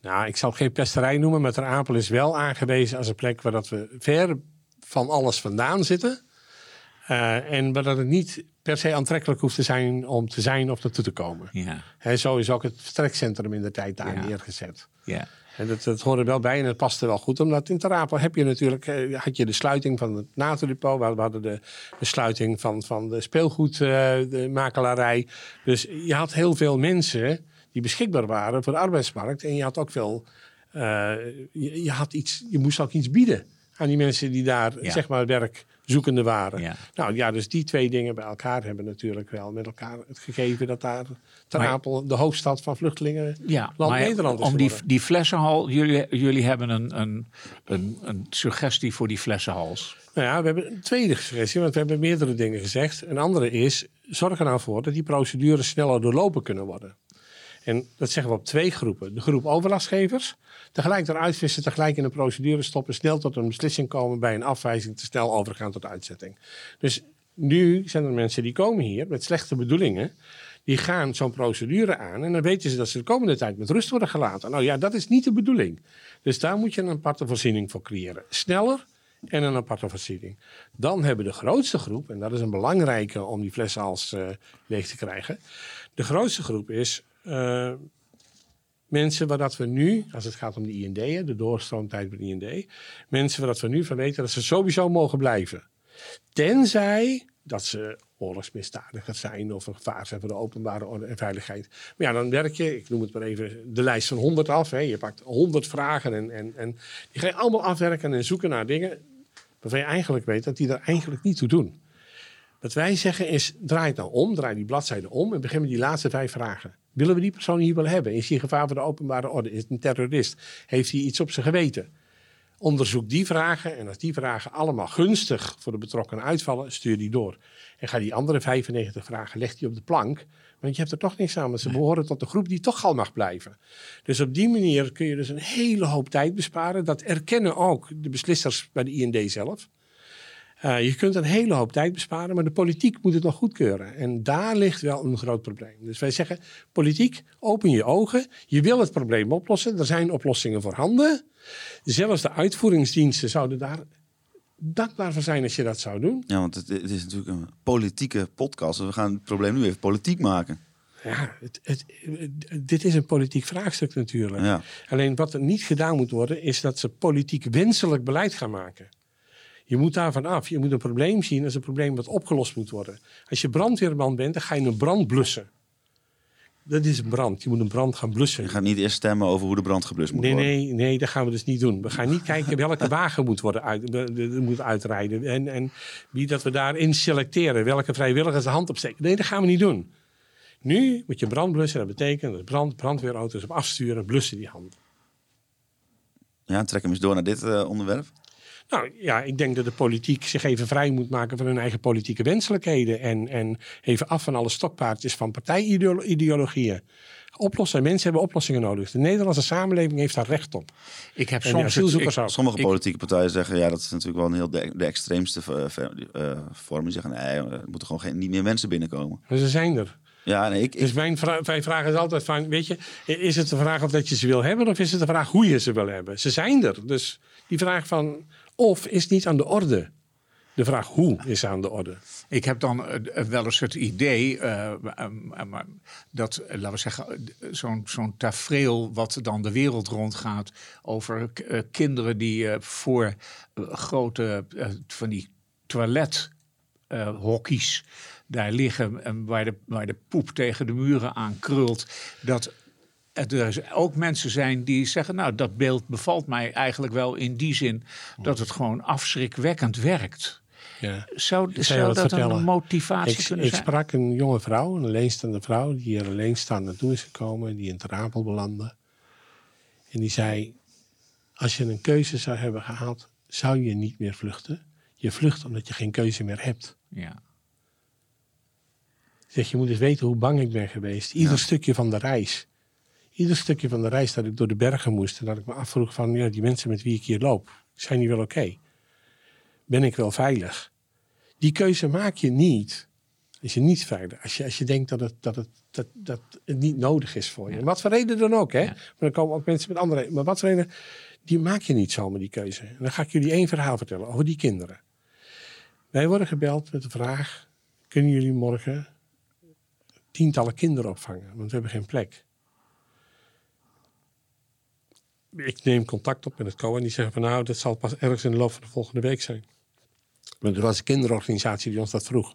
Nou, ik zal het geen pesterij noemen, maar Ter Apel is wel aangewezen als een plek waar dat we ver van alles vandaan zitten. Eh, en waar dat het niet per se aantrekkelijk hoeft te zijn om te zijn of naartoe te komen. Ja, Hè, zo is ook het vertrekcentrum in de tijd daar Ja. neergezet. ja. En dat, dat hoort er wel bij en het past er wel goed. Omdat in Ter Apel heb je natuurlijk eh, had je de sluiting van het NATO-depot. We hadden de, de sluiting van, van de speelgoedmakelarij. dus je had heel veel mensen die beschikbaar waren voor de arbeidsmarkt. En je had ook veel... eh, je, je, had iets, je moest ook iets bieden aan die mensen die daar Ja. zeg maar werkzoekende waren. Ja. Nou ja, dus die twee dingen bij elkaar hebben natuurlijk wel met elkaar het gegeven dat daar Ter Apel de hoofdstad van vluchtelingen ja land maar Nederland is om die, die flessenhal, jullie, jullie hebben een, een, een, een suggestie voor die flessenhals. Nou ja, we hebben een tweede suggestie, want we hebben meerdere dingen gezegd. Een andere is, zorg er nou voor dat die procedures sneller doorlopen kunnen worden. En dat zeggen we op twee groepen. De groep overlastgevers, tegelijk eruit vissen, tegelijk in de procedure stoppen, snel tot een beslissing komen bij een afwijzing, te snel overgaan tot uitzetting. Dus nu zijn er mensen die komen hier met slechte bedoelingen. Die gaan zo'n procedure aan en dan weten ze dat ze de komende tijd met rust worden gelaten. Nou ja, dat is niet de bedoeling. Dus daar moet je een aparte voorziening voor creëren. Sneller en een aparte voorziening. Dan hebben de grootste groep, en dat is een belangrijke om die flessenhals eh leeg te krijgen. De grootste groep is eh, mensen waar dat we nu, als het gaat om de IND, de doorstroomtijd bij de IND, mensen waar dat we nu van weten dat ze sowieso mogen blijven. Tenzij dat ze oorlogsmisdadigers zijn of een gevaar zijn voor de openbare orde en veiligheid. Maar ja, dan werk je, ik noem het maar even, de lijst van 100 af. Hè. Je pakt 100 vragen en, en, en die ga je allemaal afwerken en zoeken naar dingen waarvan je eigenlijk weet dat die er eigenlijk niet toe doen. Wat wij zeggen is, draai het nou om, draai die bladzijde om en begin met die laatste vijf vragen. Willen we die persoon hier wel hebben? Is hij gevaar voor de openbare orde? Is het een terrorist? Heeft hij iets op zijn geweten? Onderzoek die vragen en als die vragen allemaal gunstig voor de betrokkenen uitvallen, stuur die door. En ga die andere 95 vragen, leg die op de plank, want je hebt er toch niks aan, want ze behoren tot de groep die toch al mag blijven. Dus op die manier kun je dus een hele hoop tijd besparen. Dat erkennen ook de beslissers bij de IND zelf. Uh, je kunt een hele hoop tijd besparen, maar de politiek moet het nog goedkeuren. En daar ligt wel een groot probleem. Dus wij zeggen, politiek, open je ogen. Je wil het probleem oplossen. Er zijn oplossingen voorhanden. Zelfs de uitvoeringsdiensten zouden daar dankbaar voor zijn als je dat zou doen. Ja, want het, het is natuurlijk een politieke podcast. Dus we gaan het probleem nu even politiek maken. Ja, het, het, dit is een politiek vraagstuk natuurlijk. Ja. Alleen wat er niet gedaan moet worden, is dat ze politiek wenselijk beleid gaan maken. Je moet daarvan af. Je moet een probleem zien als een probleem wat opgelost moet worden. Als je brandweerman bent, dan ga je een brand blussen. Dat is een brand. Je moet een brand gaan blussen. Je gaat niet eerst stemmen over hoe de brand geblust moet nee, worden. Nee, nee, dat gaan we dus niet doen. We gaan niet kijken welke wagen moet, worden uit, moet uitrijden. En, en wie dat we daarin selecteren. Welke vrijwilligers de hand opsteken. Nee, dat gaan we niet doen. Nu moet je brand blussen. Dat betekent dat brand, brandweerauto's op afsturen. Blussen die hand. Ja, trek hem eens door naar dit uh, onderwerp. Nou ja, ik denk dat de politiek zich even vrij moet maken van hun eigen politieke wenselijkheden. En, en even af van alle stokpaardjes van partijideologieën. Oplossen. Mensen hebben oplossingen nodig. De Nederlandse samenleving heeft daar recht op. Ik heb En soms het-. Sommige politieke partijen zeggen, ja, dat is natuurlijk wel een heel de, de extreemste eh, vorm. Die zeggen, nee, er moeten gewoon geen, niet meer mensen binnenkomen. Maar ze zijn er. Ja, nee, ik, ik, Dus mijn, vra mijn vraag is altijd van, weet je, is het de vraag of dat je ze wil hebben of is het de vraag hoe je ze wil hebben? Ze zijn er. Dus die vraag van of is niet aan de orde. De vraag hoe is aan de orde. Ik heb dan eh, wel eens het idee eh, ehm, dat, eh, laten we zeggen, eh, zo'n zo'n tafereel wat dan de wereld rondgaat over eh, kinderen die eh, voor eh, grote eh, van die toilethokkies daar liggen en waar de, waar de poep tegen de muren aan krult. Dat er dus ook mensen zijn die zeggen, nou dat beeld bevalt mij eigenlijk wel in die zin dat het gewoon afschrikwekkend werkt. Ja. Zou, zou dat vertellen. een motivatie Ik, kunnen ik zijn? sprak een jonge vrouw, een alleenstaande vrouw, die hier alleenstaand naartoe is gekomen, die in Terapel belandde. En die zei, als je een keuze zou hebben gehad, zou je niet meer vluchten. Je vlucht omdat je geen keuze meer hebt. Ja. Zeg, je moet eens weten hoe bang ik ben geweest. Ieder stukje van de reis. Ieder stukje van de reis dat ik door de bergen moest. En dat ik me afvroeg van, ja, die mensen met wie ik hier loop, zijn die wel oké? Ben ik wel veilig? Die keuze maak je niet als je niet veilig. Als je, als je denkt dat het, dat, het, dat, dat het niet nodig is voor je. En wat voor reden dan ook, hè? Ja. Maar dan komen ook mensen met andere redenen. Maar wat voor reden, die maak je niet zomaar die keuze. En dan ga ik jullie één verhaal vertellen over die kinderen. Wij worden gebeld met de vraag, kunnen jullie morgen tientallen kinderen opvangen? Want we hebben geen plek. Ik neem contact op met het COA en die zeggen van nou, dat zal pas ergens in de loop van de volgende week zijn. Maar er was een kinderorganisatie die ons dat vroeg.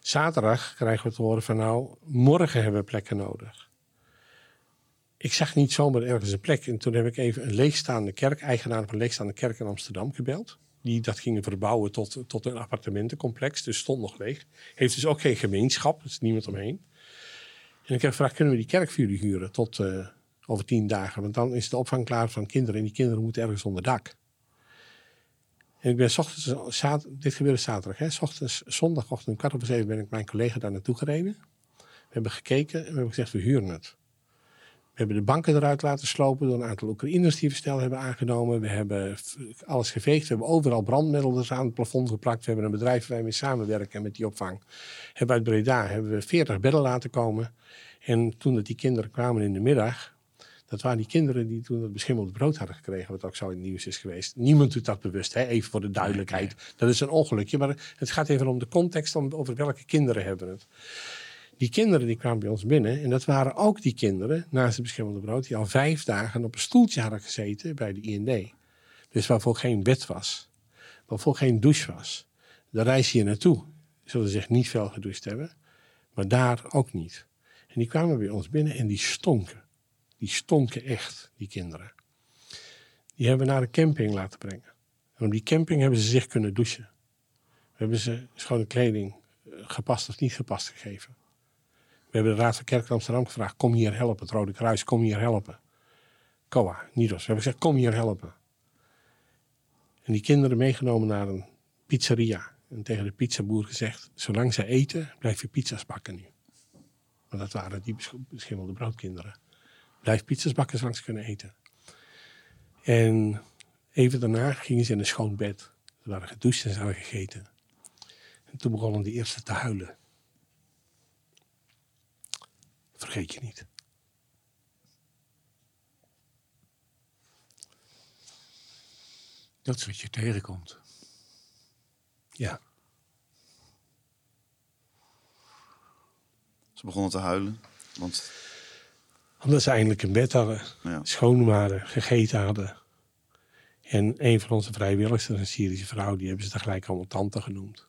Zaterdag krijgen we te horen van nou, morgen hebben we plekken nodig. Ik zag niet zomaar ergens een plek. En toen heb ik even een leegstaande kerk, eigenaar van een leegstaande kerk in Amsterdam gebeld. Die dat gingen verbouwen tot, tot een appartementencomplex. Dus stond nog leeg. Heeft dus ook geen gemeenschap. Er is niemand omheen. En ik heb gevraagd, kunnen we die kerk voor jullie huren tot eh, over tien dagen? Want dan is de opvang klaar van kinderen. En die kinderen moeten ergens onder dak. En ik ben 's dit gebeurde zaterdag, hè, ochtends, zondagochtend, kwart over zeven ben ik mijn collega daar naartoe gereden. We hebben gekeken en we hebben gezegd, we huren het. We hebben de banken eruit laten slopen door een aantal Oekraïners die we snel hebben aangenomen. We hebben alles geveegd. We hebben overal brandmiddels aan het plafond geplakt. We hebben een bedrijf waar wij mee samenwerken met die opvang. Hebben uit Breda hebben we 40 bedden laten komen. En toen dat die kinderen kwamen in de middag, dat waren die kinderen die toen het beschimmelde brood hadden gekregen, wat ook zo in het nieuws is geweest. Niemand doet dat bewust, hè? even voor de duidelijkheid. Dat is een ongelukje, maar het gaat even om de context, om, over welke kinderen hebben het. Die kinderen die kwamen bij ons binnen en dat waren ook die kinderen, naast het beschimmelde brood, die al vijf dagen op een stoeltje hadden gezeten bij de IND. Dus waarvoor geen bed was, waarvoor geen douche was. Daar reis je naartoe. Zullen zich niet veel gedoucht hebben, maar daar ook niet. En die kwamen bij ons binnen en die stonken. Die stonken echt, die kinderen. Die hebben we naar de camping laten brengen. En op die camping hebben ze zich kunnen douchen. We hebben ze schone kleding, eh, gepast of niet gepast, gegeven. We hebben de Raad van Kerk Amsterdam gevraagd: kom hier helpen. Het Rode Kruis, kom hier helpen. COA, NIDOS. We hebben gezegd: kom hier helpen. En die kinderen meegenomen naar een pizzeria. En tegen de pizzaboer gezegd: zolang ze eten, blijf je pizza's bakken nu. Want dat waren die besch- beschimmelde broodkinderen. Blijf pizza's bakken zolang ze kunnen eten. En even daarna gingen ze in een schoon bed. Ze waren gedoucht en ze hadden gegeten. En toen begonnen de eerste te huilen. Vergeet je niet. Dat is wat je tegenkomt. Ja. Ze begonnen te huilen. Want Omdat ze eindelijk een bed hadden, ja, schoon waren, gegeten hadden. En een van onze vrijwilligers, een Syrische vrouw, die hebben ze tegelijk allemaal tante genoemd.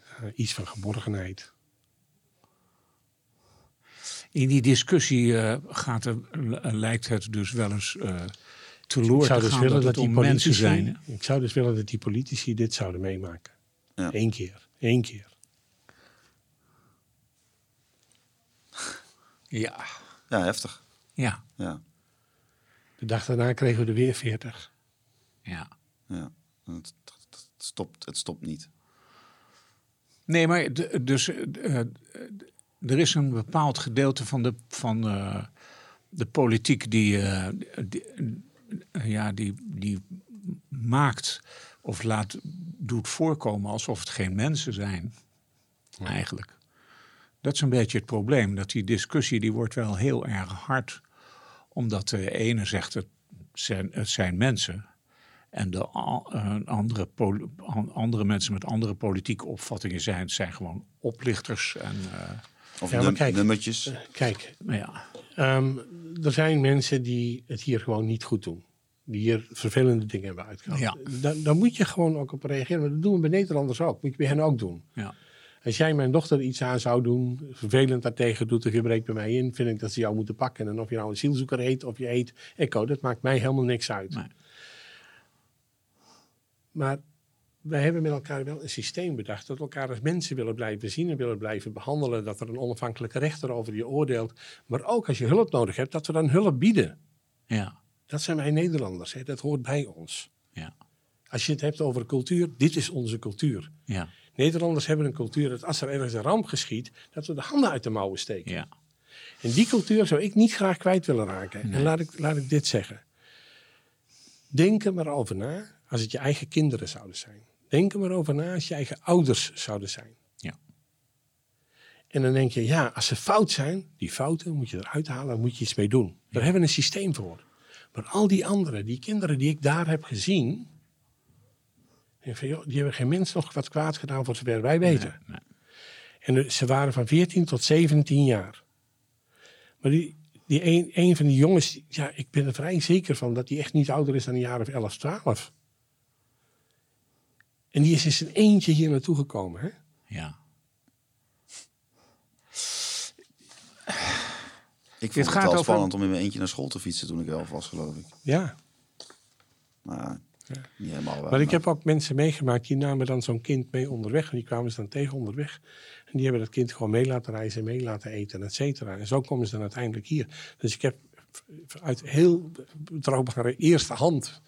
Eh, iets van geborgenheid. In die discussie eh, gaat er, l- lijkt het dus wel eens eh teloor Ik zou te dus willen dat die om mensen politici, zijn. hè? ik zou dus willen dat die politici dit zouden meemaken. Ja. Eén keer. Eén keer. Ja, ja, heftig. ja, Ja, De dag daarna kregen we er weer 40. ja. ja. Het, het stopt, het stopt niet. Nee, maar de- dus eh, eh, er is een bepaald gedeelte van de, van, eh, de politiek die, die, ja, die, die maakt of laat, doet voorkomen alsof het geen mensen zijn. Eigenlijk. Dat is een beetje het probleem. Dat die discussie die wordt wel heel erg hard. Omdat de ene zegt het zijn, het zijn mensen. En de eh, andere, andere mensen met andere politieke opvattingen zijn, zijn gewoon oplichters. En, eh, Of Ja, kijk. nummertjes. Kijk, nou ja, ehm, er zijn mensen die het hier gewoon niet goed doen. Die hier vervelende dingen hebben uitgehaald. Ja. Daar, daar moet je gewoon ook op reageren. Maar dat doen we bij Nederlanders ook. Moet je bij hen ook doen. ja, Als jij mijn dochter iets aan zou doen, vervelend daartegen doet of je breekt bij mij in, vind ik dat ze jou moeten pakken. En of je nou een zielzoeker heet of je heet Echo, dat maakt mij helemaal niks uit. Nee. Maar wij hebben met elkaar wel een systeem bedacht dat we elkaar als mensen willen blijven zien en willen blijven behandelen. Dat er een onafhankelijke rechter over je oordeelt. Maar ook als je hulp nodig hebt, dat we dan hulp bieden. ja, Dat zijn wij Nederlanders, hè? dat hoort bij ons. ja, Als je het hebt over cultuur, dit is onze cultuur. ja, Nederlanders hebben een cultuur dat als er ergens een ramp geschiet, dat we de handen uit de mouwen steken. ja, En die cultuur zou ik niet graag kwijt willen raken. En laat ik, laat ik dit zeggen. Denk er maar over na als het je eigen kinderen zouden zijn. Denk er maar over na als je eigen ouders zouden zijn. Ja. En dan denk je, ja, als ze fout zijn, die fouten moet je eruit halen, daar moet je iets mee doen. Daar hebben we een systeem voor. Maar al die anderen, die kinderen die ik daar heb gezien, van, joh, die hebben geen mens nog wat kwaad gedaan voor zover wij weten. nee. En ze waren van 14 tot 17 jaar. Maar die, die een, een van die jongens, ja, ik ben er vrij zeker van dat die echt niet ouder is dan een jaar of 11, 12. En die is in zijn eentje hier naartoe gekomen. Hè? ja. Ik vond Dit het over- spannend om in mijn eentje naar school te fietsen toen ik elf was, geloof ik. Ja. Maar niet helemaal waar. Maar ik heb ook mensen meegemaakt die namen dan zo'n kind mee onderweg. En die kwamen ze dan tegen onderweg. En die hebben dat kind gewoon mee laten reizen, mee laten eten, et cetera. En zo komen ze dan uiteindelijk hier. Dus ik heb uit heel betrouwbare eerste hand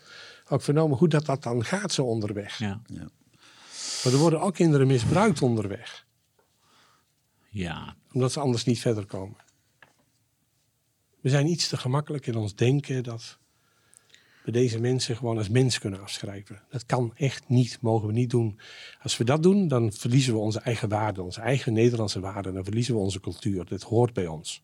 ook vernomen hoe dat, dat dan gaat zo onderweg. ja. Maar er worden ook kinderen misbruikt onderweg. ja. Omdat ze anders niet verder komen. We zijn iets te gemakkelijk in ons denken dat deze mensen gewoon als mens kunnen afschrijven. Dat kan echt niet, mogen we niet doen. Als we dat doen, dan verliezen we onze eigen waarden, onze eigen Nederlandse waarden. Dan verliezen we onze cultuur. Dat hoort bij ons.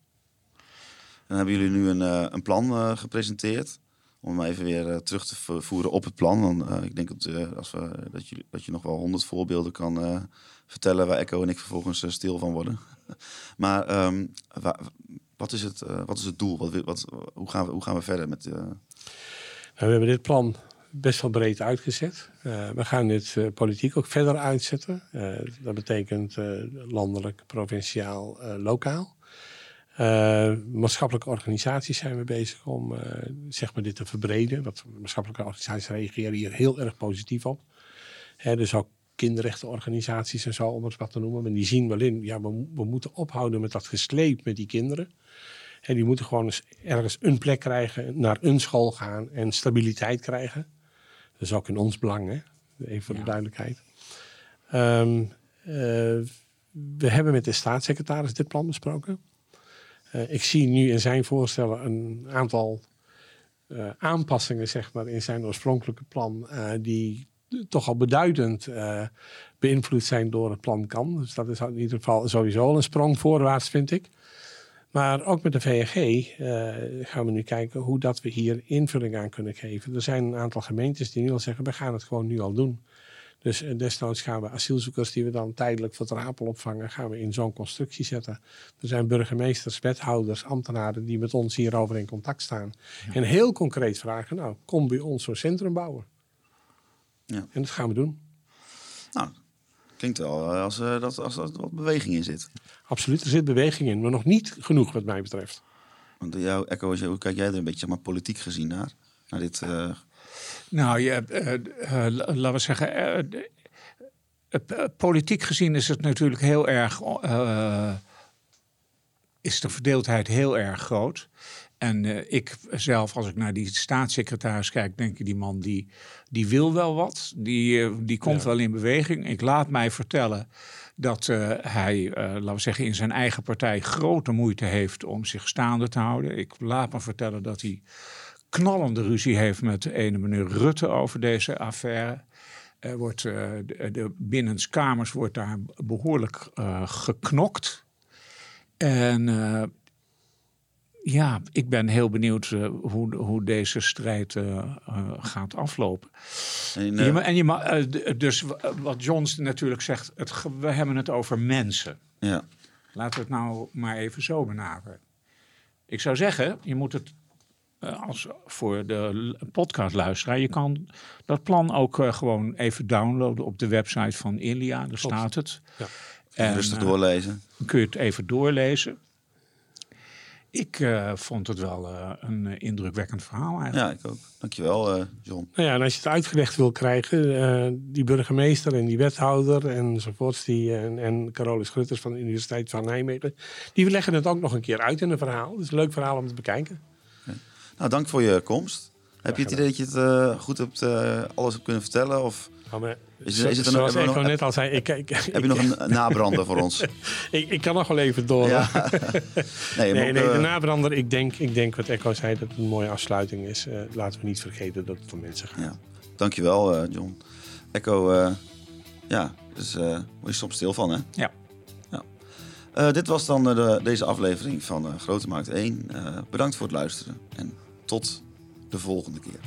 Dan hebben jullie nu een, eh, een plan eh, gepresenteerd. Om even weer eh, terug te vo- voeren op het plan. Eh, ik denk dat, als we, dat, je, dat je nog wel honderd voorbeelden kan vertellen waar Echo en ik vervolgens stil van worden. maar ehm, wa- wat, is het, wat is het doel? Wat, wat, hoe, gaan we, hoe gaan we verder met... we hebben dit plan best wel breed uitgezet. Eh, we gaan dit eh, politiek ook verder uitzetten. Eh, dat betekent landelijk, provinciaal, lokaal. Maatschappelijke organisaties zijn we bezig om zeg maar dit te verbreden. Want maatschappelijke organisaties reageren hier heel erg positief op. Hè, dus ook kinderrechtenorganisaties en zo, om het wat te noemen. Maar die zien wel in, ja, we, we moeten ophouden met dat gesleep met die kinderen. En die moeten gewoon eens ergens een plek krijgen, naar een school gaan en stabiliteit krijgen. Dat is ook in ons belang, hè? even voor Ja. de duidelijkheid. Ehm, eh, we hebben met de staatssecretaris dit plan besproken. Eh, ik zie nu in zijn voorstellen een aantal eh, aanpassingen zeg maar, in zijn oorspronkelijke plan, die toch al beduidend beïnvloed zijn door het plan kan. Dus dat is in ieder geval sowieso een sprong voorwaarts, vind ik. Maar ook met de VNG uh, gaan we nu kijken hoe dat we hier invulling aan kunnen geven. Er zijn een aantal gemeentes die nu al zeggen, we gaan het gewoon nu al doen. Dus uh, desnoods gaan we asielzoekers die we dan tijdelijk voor Trapel opvangen, gaan we in zo'n constructie zetten. Er zijn burgemeesters, wethouders, ambtenaren die met ons hierover in contact staan. En heel concreet vragen, nou, kom bij ons zo'n centrum bouwen. Ja. En dat gaan we doen. Nou, klinkt wel eh, als, uh, dat, als, er wat beweging in zit. Absoluut, er zit beweging in, maar nog niet genoeg wat mij betreft. Want jouw Echo, hoe kijk jij er een beetje zeg maar, politiek gezien naar? naar dit, uh... Nou, je, laten we zeggen, politiek gezien is het natuurlijk heel erg, is de verdeeldheid heel erg groot. En uh, ik zelf, als ik naar die staatssecretaris kijk, denk ik, die man die, die wil wel wat. Die, uh, die komt wel in beweging. Ik laat mij vertellen dat uh, hij, laten we zeggen, in zijn eigen partij grote moeite heeft om zich staande te houden. Ik laat me vertellen dat hij knallende ruzie heeft met de ene meneer Rutte over deze affaire. Er wordt, de, de binnenskamers wordt daar behoorlijk geknokt. En ja, ik ben heel benieuwd uh, hoe, hoe deze strijd uh, uh, gaat aflopen. En, je, en je, dus wat Johns natuurlijk zegt, het, we hebben het over mensen. Ja. Laten we het nou maar even zo benaderen. Ik zou zeggen, je moet het als voor de podcastluisteraar, je kan dat plan ook gewoon even downloaden op de website van Ilia. Daar staat het. Ja. En, rustig doorlezen. kun je het even doorlezen. Ik uh, vond het wel uh, een uh, indrukwekkend verhaal eigenlijk. Ja, ik ook. Dankjewel, John. Nou ja, en als je het uitgelegd wil krijgen, die burgemeester en die wethouder enzovoorts, die, en, en Carolus Grutters van de Universiteit van Nijmegen, die leggen het ook nog een keer uit in een verhaal. Het is een leuk verhaal om te bekijken. Okay. Nou, dank voor je komst. Heb je het idee dat je het goed hebt, alles hebt kunnen vertellen? Of is, is het Zoals ik net al zei, ik, ik, heb je nog een nabrander voor ons? ik, ik kan nog wel even door. Ja. nee, nee, nee, de nabrander, ik denk, ik denk wat Echo zei, dat het een mooie afsluiting is. Uh, laten we niet vergeten dat het om mensen gaat. Ja. Dankjewel, uh, John. Echo, uh, ja, dus uh, word je soms stil van, hè? Ja. ja. dit was dan de, deze aflevering van Grote Markt 1. bedankt voor het luisteren en tot de volgende keer.